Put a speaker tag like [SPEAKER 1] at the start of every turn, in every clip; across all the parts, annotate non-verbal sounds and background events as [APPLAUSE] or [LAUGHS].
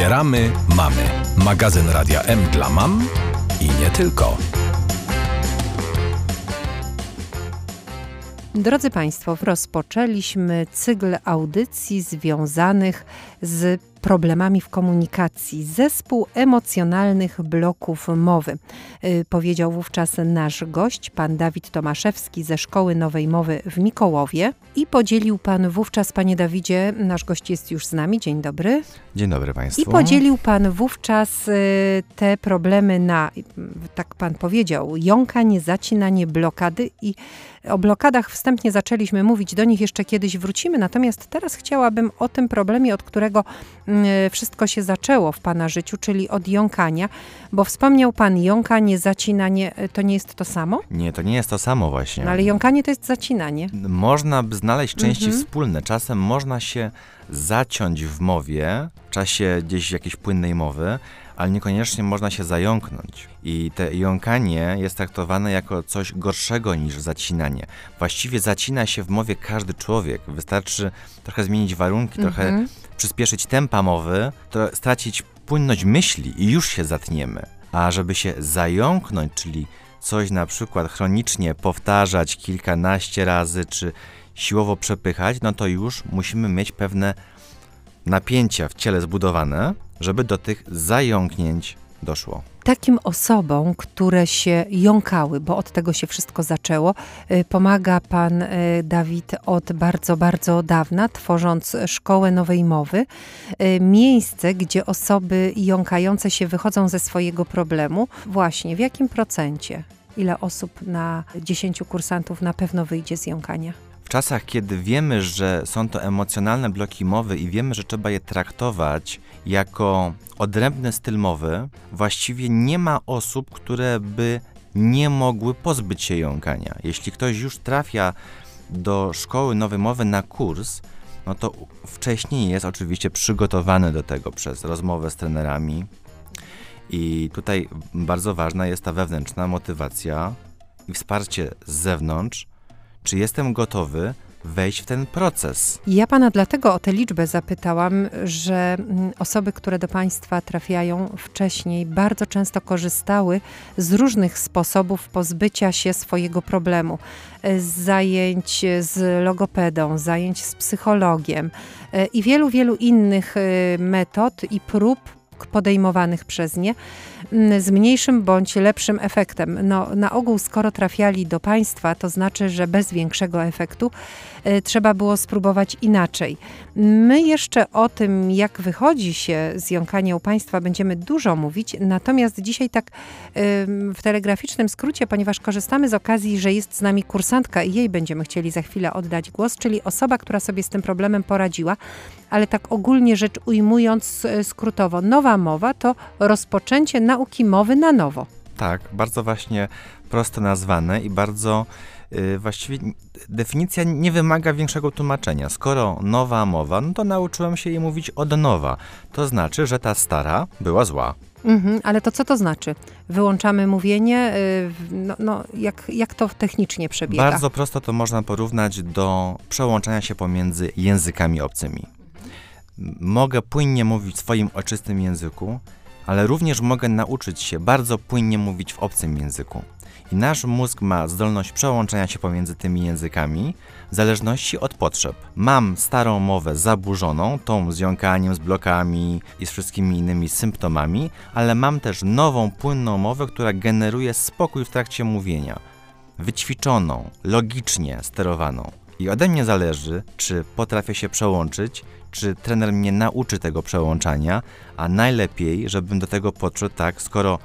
[SPEAKER 1] Wspieramy mamy. Magazyn Radia M dla mam i nie tylko.
[SPEAKER 2] Drodzy Państwo, rozpoczęliśmy cykl audycji związanych z problemami w komunikacji, zespół emocjonalnych bloków mowy. Y, powiedział wówczas nasz gość, pan Dawid Tomaszewski ze Szkoły Nowej Mowy w Mikołowie i podzielił pan wówczas, panie Dawidzie, nasz gość jest już z nami, dzień dobry.
[SPEAKER 3] Dzień dobry Państwu.
[SPEAKER 2] I podzielił pan wówczas y, te problemy na, tak pan powiedział, jąkanie, zacinanie, blokady i o blokadach wstępnie zaczęliśmy mówić, do nich jeszcze kiedyś wrócimy, natomiast teraz chciałabym o tym problemie, od którego mm, wszystko się zaczęło w Pana życiu, czyli od jąkania, bo wspomniał Pan jąkanie, zacinanie, y, to nie jest to samo?
[SPEAKER 3] Nie, to nie jest to samo właśnie.
[SPEAKER 2] No ale jąkanie to jest zacinanie.
[SPEAKER 3] Można by znaleźć części
[SPEAKER 2] Mhm.
[SPEAKER 3] wspólne. Czasem można się zaciąć w mowie, w czasie gdzieś jakiejś płynnej mowy, ale niekoniecznie można się zająknąć. I te jąkanie jest traktowane jako coś gorszego niż zacinanie. Właściwie zacina się w mowie każdy człowiek. Wystarczy trochę zmienić warunki, trochę
[SPEAKER 2] Mhm.
[SPEAKER 3] Przyspieszyć tempa mowy, to stracić płynność myśli i już się zatniemy. A żeby się zająknąć, czyli coś na przykład chronicznie powtarzać kilkanaście razy, czy siłowo przepychać, no to już musimy mieć pewne napięcia w ciele zbudowane, żeby do tych zająknięć doszło.
[SPEAKER 2] Takim osobom, które się jąkały, bo od tego się wszystko zaczęło, y, pomaga pan y, Dawid od bardzo, bardzo dawna, tworząc Szkołę Nowej Mowy. Y, Miejsce, gdzie osoby jąkające się wychodzą ze swojego problemu. Właśnie, w jakim procencie? Ile osób na 10 kursantów na pewno wyjdzie z jąkania?
[SPEAKER 3] Czasach, kiedy wiemy, że są to emocjonalne bloki mowy i wiemy, że trzeba je traktować jako odrębny styl mowy, właściwie nie ma osób, które by nie mogły pozbyć się jąkania. Jeśli ktoś już trafia do szkoły nowej mowy na kurs, no to wcześniej jest oczywiście przygotowany do tego przez rozmowę z trenerami. I tutaj bardzo ważna jest ta wewnętrzna motywacja i wsparcie z zewnątrz, czy jestem gotowy wejść w ten proces.
[SPEAKER 2] Ja pana dlatego o tę liczbę zapytałam, że mm, osoby, które do państwa trafiają wcześniej, bardzo często korzystały z różnych sposobów pozbycia się swojego problemu. E, Z zajęć z logopedą, zajęć z psychologiem e, i wielu, wielu innych e, metod i prób podejmowanych przez nie mm, z mniejszym bądź lepszym efektem. No, na ogół, skoro trafiali do państwa, to znaczy, że bez większego efektu trzeba było spróbować inaczej. My jeszcze o tym, jak wychodzi się z jąkania u państwa, będziemy dużo mówić, natomiast dzisiaj tak w telegraficznym skrócie, ponieważ korzystamy z okazji, że jest z nami kursantka i jej będziemy chcieli za chwilę oddać głos, czyli osoba, która sobie z tym problemem poradziła, ale tak ogólnie rzecz ujmując e, skrótowo, nowa mowa to rozpoczęcie nauki mowy na nowo.
[SPEAKER 3] Tak, bardzo właśnie prosto nazwane i bardzo y, właściwie n- definicja nie wymaga większego tłumaczenia. Skoro nowa mowa, no to nauczyłem się jej mówić od nowa. To znaczy, że ta stara była zła.
[SPEAKER 2] Mhm, ale to co to znaczy? Wyłączamy mówienie, y, no, no, jak, jak to technicznie przebiega?
[SPEAKER 3] Bardzo prosto to można porównać do przełączania się pomiędzy językami obcymi. Mogę płynnie mówić w swoim ojczystym języku, ale również mogę nauczyć się bardzo płynnie mówić w obcym języku. I nasz mózg ma zdolność przełączania się pomiędzy tymi językami w zależności od potrzeb. Mam starą mowę zaburzoną, tą z jąkaniem, z blokami i z wszystkimi innymi symptomami, ale mam też nową, płynną mowę, która generuje spokój w trakcie mówienia wyćwiczoną, logicznie sterowaną. I ode mnie zależy, czy potrafię się przełączyć, czy trener mnie nauczy tego przełączania, a najlepiej, żebym do tego podszedł tak, skoro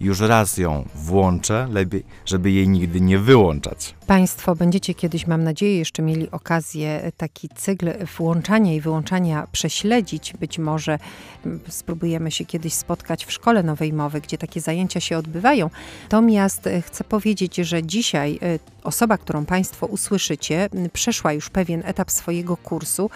[SPEAKER 3] już raz ją włączę, lepiej, żeby jej nigdy nie wyłączać.
[SPEAKER 2] Państwo będziecie kiedyś, mam nadzieję, jeszcze mieli okazję taki cykl włączania i wyłączania prześledzić. Być może spróbujemy się kiedyś spotkać w Szkole Nowej Mowy, gdzie takie zajęcia się odbywają. Natomiast e, chcę powiedzieć, że dzisiaj e, osoba, którą Państwo usłyszycie, przeszła już pewien etap swojego kursu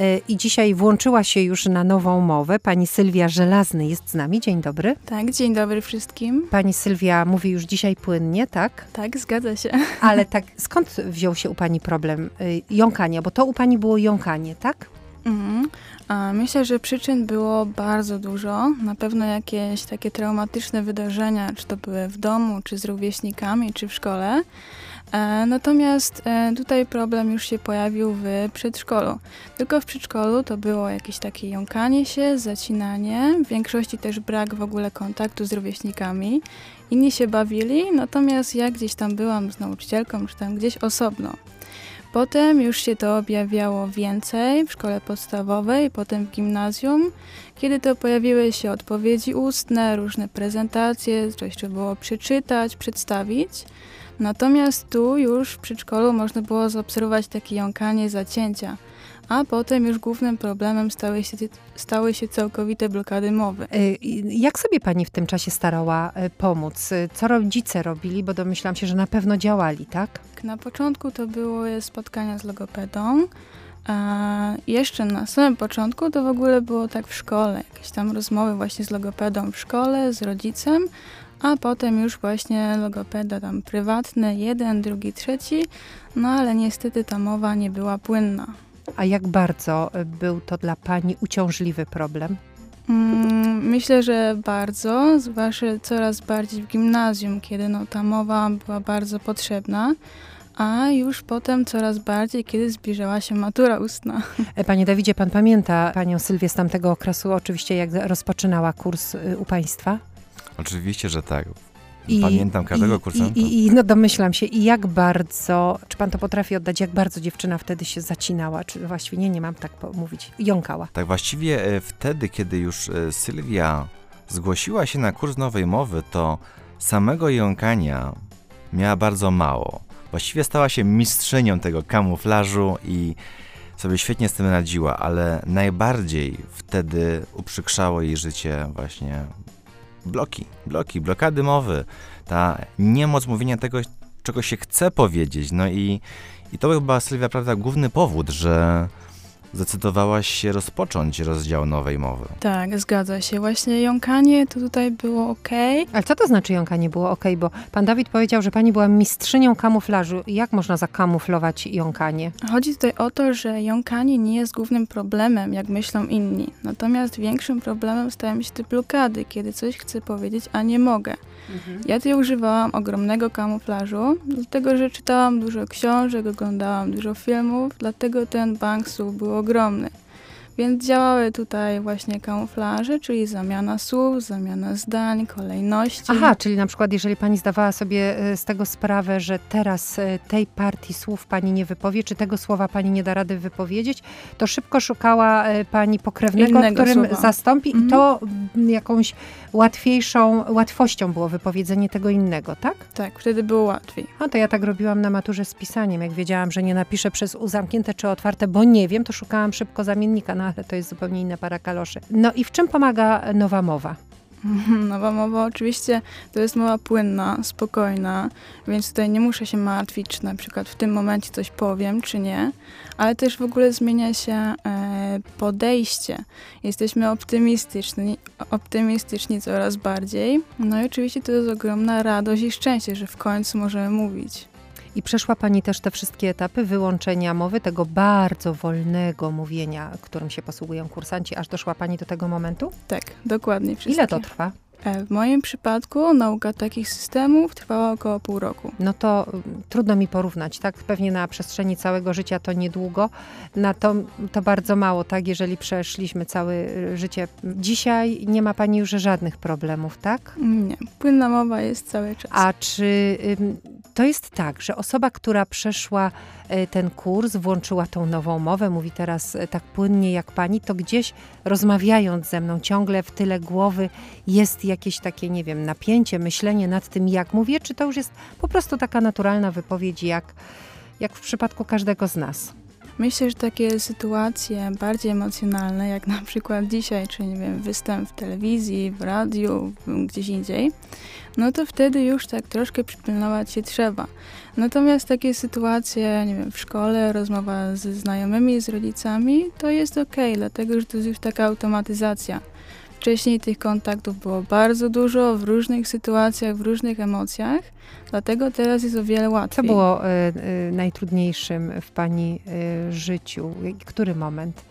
[SPEAKER 2] e, i dzisiaj włączyła się już na nową mowę. Pani Sylwia Żelazny jest z nami. Dzień dobry.
[SPEAKER 4] Tak, dzień dobry wszystkim.
[SPEAKER 2] Pani Sylwia mówi już dzisiaj płynnie, tak?
[SPEAKER 4] Tak, zgadza się. [LAUGHS]
[SPEAKER 2] Ale tak, skąd wziął się u Pani problem y, jąkania? Bo to u Pani było jąkanie, tak?
[SPEAKER 4] Mhm. Myślę, że przyczyn było bardzo dużo. Na pewno jakieś takie traumatyczne wydarzenia, czy to były w domu, czy z rówieśnikami, czy w szkole. E, natomiast e, tutaj problem już się pojawił w przedszkolu. Tylko w przedszkolu to było jakieś takie jąkanie się, zacinanie, w większości też brak w ogóle kontaktu z rówieśnikami. Inni się bawili, natomiast ja gdzieś tam byłam z nauczycielką, czy tam gdzieś osobno. Potem już się to objawiało więcej w szkole podstawowej, potem w gimnazjum, kiedy to pojawiły się odpowiedzi ustne, różne prezentacje, coś trzeba było przeczytać, przedstawić. Natomiast tu już w przedszkolu można było zaobserwować takie jąkanie zacięcia, a potem już głównym problemem stały się, stały się całkowite blokady mowy.
[SPEAKER 2] Y, jak sobie pani w tym czasie starała y, pomóc? Y, co rodzice robili? Bo domyślam się, że na pewno działali, tak?
[SPEAKER 4] Na początku to były spotkania z logopedą. A jeszcze na samym początku to w ogóle było tak w szkole, jakieś tam rozmowy właśnie z logopedą w szkole, z rodzicem, a potem już właśnie logopeda tam prywatny, jeden, drugi, trzeci, no ale niestety ta mowa nie była płynna.
[SPEAKER 2] A jak bardzo był to dla Pani uciążliwy problem?
[SPEAKER 4] Mm, myślę, że bardzo, zwłaszcza coraz bardziej w gimnazjum, kiedy no, ta mowa była bardzo potrzebna, a już potem coraz bardziej, kiedy zbliżała się matura ustna.
[SPEAKER 2] E, panie Dawidzie, pan pamięta panią Sylwię z tamtego okresu, oczywiście jak rozpoczynała kurs y, u państwa?
[SPEAKER 3] Oczywiście, że tak. I, Pamiętam każdego
[SPEAKER 2] i,
[SPEAKER 3] kursanta.
[SPEAKER 2] I, I, no domyślam się, i jak bardzo, czy pan to potrafi oddać, jak bardzo dziewczyna wtedy się zacinała, czy właściwie nie, nie mam tak mówić, jąkała.
[SPEAKER 3] Tak, właściwie e, wtedy, kiedy już e, Sylwia zgłosiła się na kurs nowej mowy, to samego jąkania miała bardzo mało. Właściwie stała się mistrzynią tego kamuflażu i sobie świetnie z tym radziła, ale najbardziej wtedy uprzykrzało jej życie właśnie bloki, bloki, blokady mowy, ta niemoc mówienia tego, czego się chce powiedzieć. No i, i to chyba, Sylwia, prawda, główny powód, że zdecydowałaś się rozpocząć rozdział nowej mowy.
[SPEAKER 4] Tak, zgadza się. Właśnie jąkanie to tutaj było ok.
[SPEAKER 2] Ale co to znaczy jąkanie było ok? Bo pan Dawid powiedział, że pani była mistrzynią kamuflażu. Jak można zakamuflować jąkanie?
[SPEAKER 4] Chodzi tutaj o to, że jąkanie nie jest głównym problemem, jak myślą inni. Natomiast większym problemem stają się te blokady, kiedy coś chcę powiedzieć, a nie mogę. Mhm. Ja tutaj używałam ogromnego kamuflażu, dlatego że czytałam dużo książek, oglądałam dużo filmów, dlatego ten bank słów ogromny. Więc działały tutaj właśnie kamuflaże, czyli zamiana słów, zamiana zdań, kolejności.
[SPEAKER 2] Aha, czyli na przykład jeżeli pani zdawała sobie e, z tego sprawę, że teraz e, tej partii słów pani nie wypowie, czy tego słowa pani nie da rady wypowiedzieć, to szybko szukała e, pani pokrewnego, Innego którym słowa. zastąpi mhm. i to jakąś łatwiejszą, łatwością było wypowiedzenie tego innego, tak?
[SPEAKER 4] Tak, wtedy było łatwiej.
[SPEAKER 2] No to ja tak robiłam na maturze z pisaniem. Jak wiedziałam, że nie napiszę przez U zamknięte czy otwarte, bo nie wiem, to szukałam szybko zamiennika na ale to jest zupełnie inna para kaloszy. No i w czym pomaga nowa mowa? [LAUGHS]
[SPEAKER 4] Nowa mowa oczywiście to jest mowa płynna, spokojna, więc tutaj nie muszę się martwić, czy na przykład w tym momencie coś powiem, czy nie, ale też w ogóle zmienia się e, podejście. Jesteśmy optymistyczni, optymistyczni coraz bardziej. No i oczywiście to jest ogromna radość i szczęście, że w końcu możemy mówić.
[SPEAKER 2] I przeszła Pani też te wszystkie etapy wyłączenia mowy, tego bardzo wolnego mówienia, którym się posługują kursanci, aż doszła Pani do tego momentu?
[SPEAKER 4] Tak, dokładnie. Wszystkie.
[SPEAKER 2] Ile to trwa?
[SPEAKER 4] E, w moim przypadku nauka takich systemów trwała około pół roku.
[SPEAKER 2] No to mm, trudno mi porównać, tak? Pewnie na przestrzeni całego życia to niedługo, na to, to bardzo mało, tak? Jeżeli przeszliśmy całe y, życie. Dzisiaj nie ma Pani już żadnych problemów, tak?
[SPEAKER 4] Nie, płynna mowa jest cały czas.
[SPEAKER 2] A czy to jest tak, że osoba, która przeszła e, ten kurs, włączyła tą nową mowę, mówi teraz e, tak płynnie jak pani, to gdzieś rozmawiając ze mną ciągle w tyle głowy jest jakieś takie, nie wiem, napięcie, myślenie nad tym, jak mówię, czy to już jest po prostu taka naturalna wypowiedź, jak, jak w przypadku każdego z nas?
[SPEAKER 4] Myślę, że takie sytuacje bardziej emocjonalne, jak na przykład dzisiaj, czy nie wiem, występ w telewizji, w radiu, gdzieś indziej, no to wtedy już tak troszkę przypilnować się trzeba. Natomiast takie sytuacje, nie wiem, w szkole, rozmowa ze znajomymi, z rodzicami, to jest ok, dlatego że to jest już taka automatyzacja. Wcześniej tych kontaktów było bardzo dużo, w różnych sytuacjach, w różnych emocjach, dlatego teraz jest o wiele łatwiej.
[SPEAKER 2] Co było y, y, najtrudniejszym w Pani y, życiu? Który moment?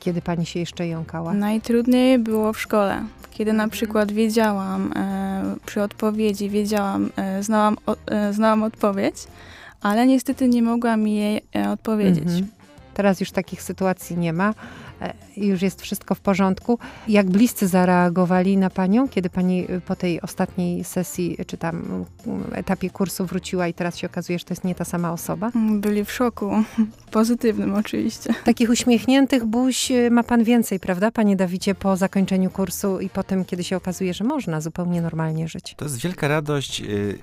[SPEAKER 2] kiedy pani się jeszcze jąkała?
[SPEAKER 4] Najtrudniej było w szkole, kiedy na przykład wiedziałam przy odpowiedzi, wiedziałam, znałam, o, znałam odpowiedź, ale niestety nie mogłam jej odpowiedzieć.
[SPEAKER 2] Mhm. Teraz już takich sytuacji nie ma. e, Już jest wszystko w porządku. Jak bliscy zareagowali na panią, kiedy pani y, po tej ostatniej sesji, czy tam etapie kursu wróciła i teraz się okazuje, że to jest nie ta sama osoba?
[SPEAKER 4] Byli w szoku, [LAUGHS] pozytywnym oczywiście.
[SPEAKER 2] Takich uśmiechniętych buź ma pan więcej, prawda, panie Dawidzie, po zakończeniu kursu i po tym, kiedy się okazuje, że można zupełnie normalnie żyć.
[SPEAKER 3] To jest wielka radość, y,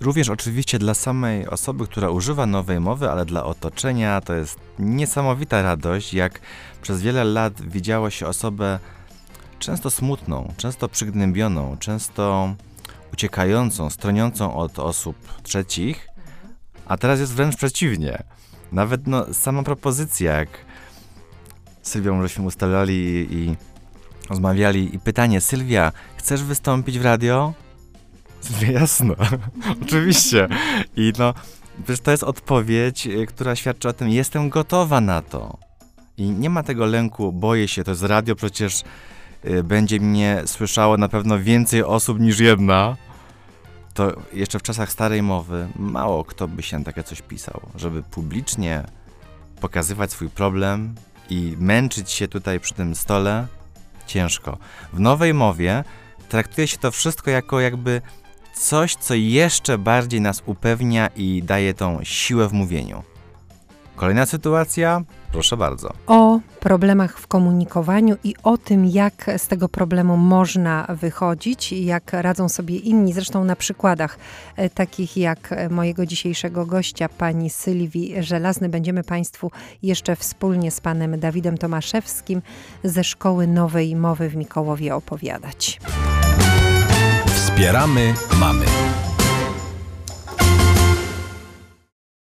[SPEAKER 3] również oczywiście dla samej osoby, która używa nowej mowy, ale dla otoczenia to jest niesamowita radość, jak przez wiele lat widziało się osobę często smutną, często przygnębioną, często uciekającą, stroniącą od osób trzecich, a teraz jest wręcz przeciwnie. Nawet no, sama propozycja, jak Sylwią żeśmy ustalali i, i rozmawiali i pytanie, Sylwia, chcesz wystąpić w radio? Sylwia, [LAUGHS] jasno, [LAUGHS] oczywiście. I no, przecież to jest odpowiedź, y, która świadczy o tym, jestem gotowa na to. I nie ma tego lęku, boję się, to jest radio, przecież y, będzie mnie słyszało na pewno więcej osób niż jedna. To jeszcze w czasach starej mowy mało kto by się takie coś pisał, żeby publicznie pokazywać swój problem i męczyć się tutaj przy tym stole, ciężko. W nowej mowie traktuje się to wszystko jako jakby coś, co jeszcze bardziej nas upewnia i daje tą siłę w mówieniu. Kolejna sytuacja, proszę bardzo.
[SPEAKER 2] o problemach w komunikowaniu i o tym, jak z tego problemu można wychodzić, jak radzą sobie inni. Zresztą na przykładach e, takich jak e, mojego dzisiejszego gościa, pani Sylwii Żelazny, będziemy Państwu jeszcze wspólnie z panem Dawidem Tomaszewskim ze Szkoły Nowej Mowy w Mikołowie opowiadać.
[SPEAKER 1] Wspieramy mamy.